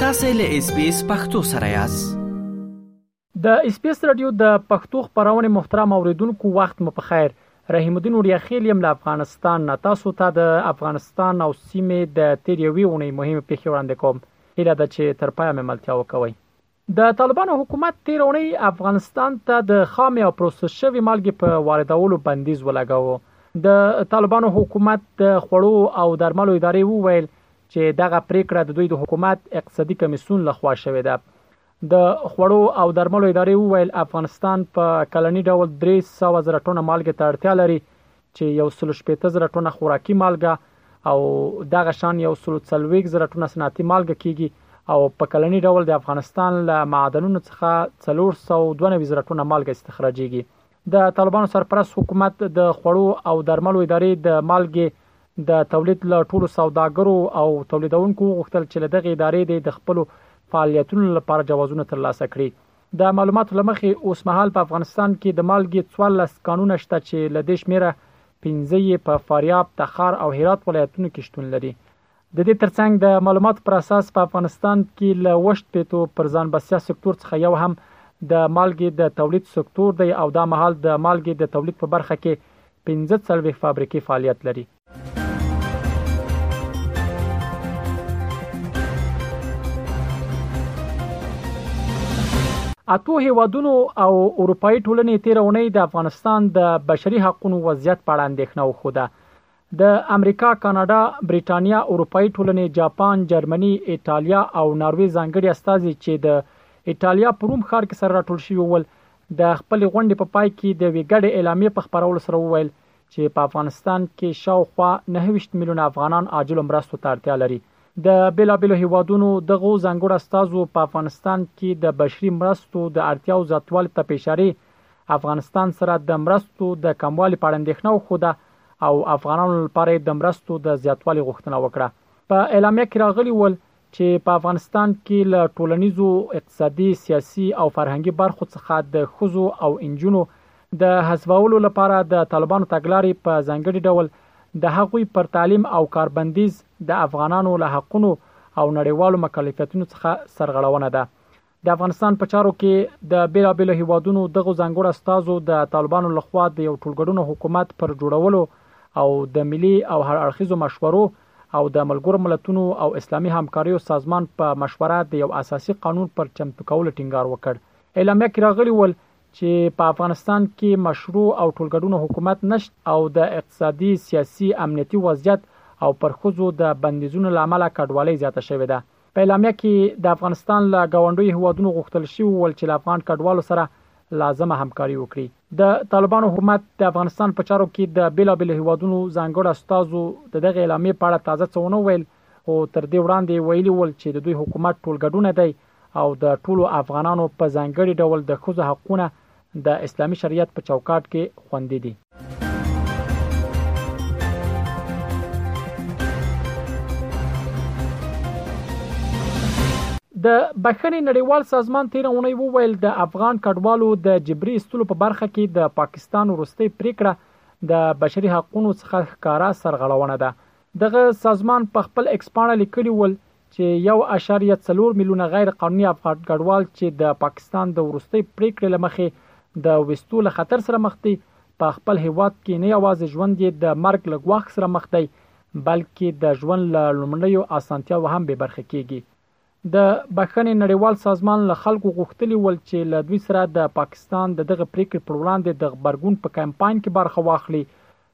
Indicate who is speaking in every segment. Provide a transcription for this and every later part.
Speaker 1: تاسو له اس بي اس پختو سره یاست
Speaker 2: د اس بي اس رادیو د پښتو خبرونه محترم اوریدونکو وخت مو په خیر رحیم الدین اوریا خیل یم له افغانستان نه تاسو ته د افغانستان او سیمې د تیر یوې ونې مهمه پیښه وړاندې کوم هیله ده چې تر پایه مې ملتیا وکوي د طالبانو حکومت تیر اونۍ افغانستان ته د خامې او پروسس شوې مالګې په واردولو بندیز ولګاوه د طالبانو حکومت د خوړو او درملو ادارې وویل چې دغه پریکړه د دوی د حکومت اقتصادي کمیسون لخوا شوې ده د خوړو او درملو ادارې وویل افغانستان په کلنی ډول 300 زره ټنه مالګې ته اړتیا لري چې یو سلو شپېته زره ټنه خوراکي مالګه او دغه شان یو سلو څلوېښت زره ټنه صنعتي مالګه کېږي او په کلني ډول د افغانستان له معدنونو څخه څلور سوه دوه نوي زره ټنه مالګه استخراجېږي. د طالبانو سرپرست حکومت د خوړو او درملو ادارې د مالګې د تولید له ټولو سوداګرو او تولیدونکو وغوښتل چې له دغې ادارې دې د خپلو فعالیتونو لپاره جوازونه ترلاسه کړي. د معلوماتو له مخې اوسمهال په افغانستان کې د مالګې څوارلس کانونه شته چې له دې شمېره پنځه یې په فاریاب، تخار او هرات ولایتونو کې شتون لري. د دې ترڅنګ د معلوماتو پر اساس په افغانستان کې له اووه شپېتو پر ځان بسیا سکتور څخه یو هم د مالګې د تولید سکتور دی او دا مهال د مالګې د تولید په برخه کې پنځه څلوېښت فابریکې فعالیت لري. اتو هیوادونو او اروپאי ټولنې تیر اونۍ د افغانستان د بشري حقوقو وضعیت په اړه اندېښنه وښوده د امریکا، کاناډا، بریټانیا، اروپאי ټولنې، جاپان، جرمني، ایتالیا او ناروی ځانګړي استازي چې د ایتالیا په روم ښار کې سره راټول شوي ول د خپل غونډې په پای کې د ویګړې اعلامیې په خبرولو سره وویل چې په افغانستان کې شاوخوا 29 میلیونه افغانان عاجلو مرستو ته اړتیا لري د بیلابیلو هیوادونو دغو ځانګړو استازو په افغانستان کې د بشري مرستو د اړتیاو زیاتوالي ته پیشاري افغانستان سره د مرستو د کموالي په اړه اندېښنه وښوده او افغانانو لپاره د مرستو د زیاتوالي غوښتنه وکړه په اعلامیه کې راغلي ول چې په افغانستان کې له ټولنیزو، اقتصادي، سیاسي او فرهنګي برخو څخه د ښځو او انجونو د حذفولو لپاره د طالبانو تګلارې په ځانګړي ډول د هغوی پر تعلیم او کار بندیز د افغانانو له حقونو او نړیوالو مکلفیتونو څخه سرغړونه ده د افغانستان په چارو کې د بیلابیلو هیوادونو دغو ځانګړو استازو د طالبانو لخوا د یو ټولګډونو حکومت پر جوړولو او د ملي او هر اړخیزو مشورو او د ملګرو ملتونو او اسلامي همکاریو سازمان په مشوره د یو اساسي قانون پر چمتو کولو ټینګار وکړ اعلامیه کې راغلی ول چې په افغانستان کې مشروع او ټولګډونو حکومت نشت او د اقتصادي سیاسي امنیتي وضعیت او پر خزو د بندیزونو لامل کډوالۍ زیاته شوې ده په اعلامیه کې د افغانستان له ګاونډیو هیوادونو غوښتل شوي وول چې له افغان کډوالو سره لازمه همکاري وکړي. د طالبانو حکومت د افغانستان په چارو کې د بېلابېلو هیوادونو ځانګړو استازو د دغې اعلامیې په اړه تازه څه ونه ویل، خو تر دې وړاندې یې ویلي وول چې د دوی حکومت ټولګډونه دی او د ټولو افغانانو په ځانګړي ډول د ښځو حقونه د اسلامي شریعت په چوکاټ کې خوندي دي. د بښنې نړیوال سازمان تیر اونۍ وویل د افغان کډوالو د جبري استلو په برخه کې د پاکستان وروستۍ پریکړه د بشري حقوقو څخه ښکارا سرغړونه ده دغه سازمان په خپل ایکس پاڼه لیکلی ول چې یو اعشاریه څلور میلیونه غیر قانوني افغان کډوال چې د پاکستان د وروستۍ پریکړې لمخې د وستو له خطر سره مخ دي په خپل هیواد کې نه یوازې ژوند یې د مرګ له ګواښ سره مخ دی بلکې د ژوند له لومړنیو اسانتیاو هم بې برخې کیږي د بخښنې نړیوال سازمان له خلکو غوښتلی ول چې له دوی سره د پاکستان د دغه پریکړې پر وړاندې د غبرګون په کمپاین کې برخه واخلي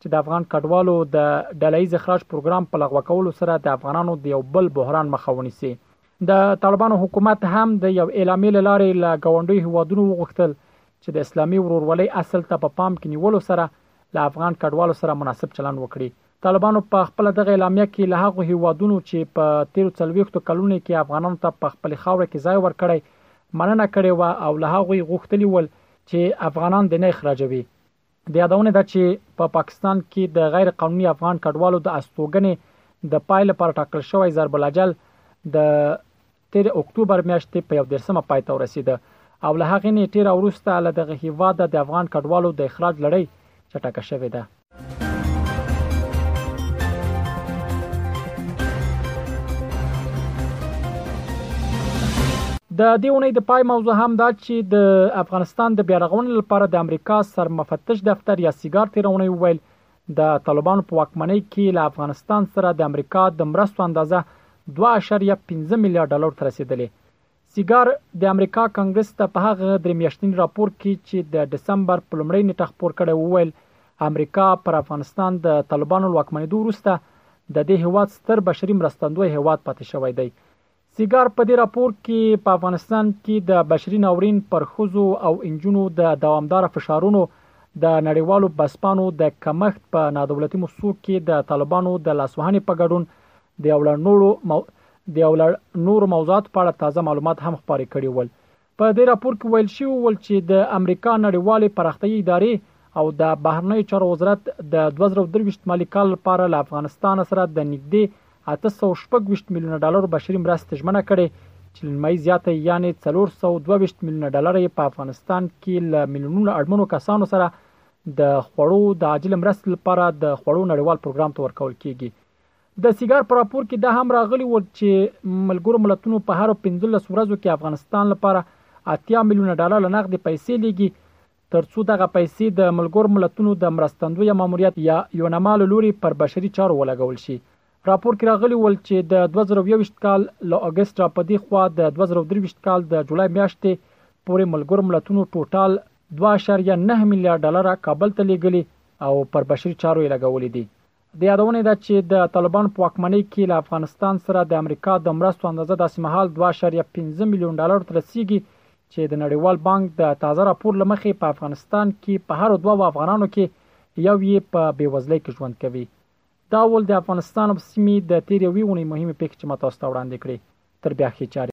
Speaker 2: چې د افغان کډوالو د ډله ییز اخراج پروګرام په لغوه کولو سره د افغانانو د یو بل بحران مخه ونیسي د طالبانو حکومت هم د یو اعلامیې لارې له ګاونډیو هوادونو وغوښتل چې د اسلامي ورورولۍ اصل ته په پام کې نیولو سره له افغان کډوالو سره مناسب چلند وکړي طالبانو په خپل دغه اعلامیه کې له هغه هوادونو چې په 1340 کلونو کې افغانانو ته په خپل خاور کې ځای ورکړی مننه کړې و او له هغه غوښتلی ول چې افغانان د نه اخراجوي د یادونې ده چې په پاکستان کې د غیر قانوني افغان کډوالو د استوګنې د پای لپاره ټاکل شوی ضرب الاجل د تیر اکتوبر میاشتې په یو دیرسمه پای ته ورسیده او له هغې نیټې را وروسته له دغه هیواده د افغان کډوالو د اخراج لړۍ چټکه شوې ده. د دې اونۍ د پای موضوع هم دا چې د افغانستان د بیارغونې لپاره د امریکا سرمفتش دفتر یا سیګار تیرونې وویل د طالبانو په واکمنۍ کې له افغانستان سره د امریکا د مرستو اندازه 2.15 میلیارډ ډالر ته رسیدلې سیګار د امریکا کانګرس ته په هغه درې میاشتنی راپور کې چې د دسمبر په لومړۍ نیټه خپور کړی وویل امریکا پر افغانستان د طالبانو لواکمنېدو وروسته د دې هیواد ستر بشري مرستندوی هیواد پاتې شوی دی سیګار په دې راپور کې په افغانستان کې د بشري ناورین پر ښځو او انجونو د دوامدار فشارونو د نړیوالو بسپانو د کمښت په نادولتي موسسو کې د طالبانو د لاسوهنې په ګډون د یو لړ نورو مو... د یو لړ نورو موضوعاتو په اړه تازه معلومات هم خپاره کړي ول په دې راپور کې ویل شوي ول چې د امریکا نړیوالې پراختیایي ادارې او د بهرنیو چارو وزرت د دوه زره او درویشت مالي کال لپاره له افغانستان سره د نږدې اته سوه او شپږ ویشت میلیونه ډالرو بشري مرستې ژمنه کړې چې له نیمایي زیاته یې یعنې څلور سوه او دوه ویشت میلیونه ډالر یې په افغانستان کې له میلیونونو اړمنو کسانو سره د خوړو د عاجلې مرستې لپاره د خوړو نړیوال پروګرام ته ورکول کېږي. د سیګار په راپور کې دا هم راغلي و چې ملګرو ملتونو په هرو پنځلس ورځو کې افغانستان لپاره اتیا میلیونه ډالر نغدې پیسې لیږي ترڅو دغه پیسې د ملګرو ملتونو د مرستندویه ماموریت یا یونما له لوري پر بشري چارو ولګول شي. راپور کې راغلي ول چې د دوه زره او یوویشت کال له اګسټ را په دې خوا د دوه زره او درویشت کال د جولای میاشتې پورې ملګرو ملتونو ټوټال دوه اعشاریه نهه میلیارد ډالر کابل ته لیږلي او پر بشري چارو یې لګولي دي د یادونې ده چې د طالبانو په واکمنۍ کې له افغانستان سره د امریکا د مرستو اندازه داسې مهال دوه اعشاریه پنځه میلیون ډالرو ته رسیږي چې د نړیوال بانک د تازه راپور له مخې په افغانستان کې په هرو دوو افغانانو کې یو یې په بېوزلۍ کې ژوند کوي. دا ول د افغانستان او سیمې د تېرې یوې اونۍ مهمې پېښې چې ما تاسو ته وړاندې کړې. تر بیا
Speaker 3: ښې چارې.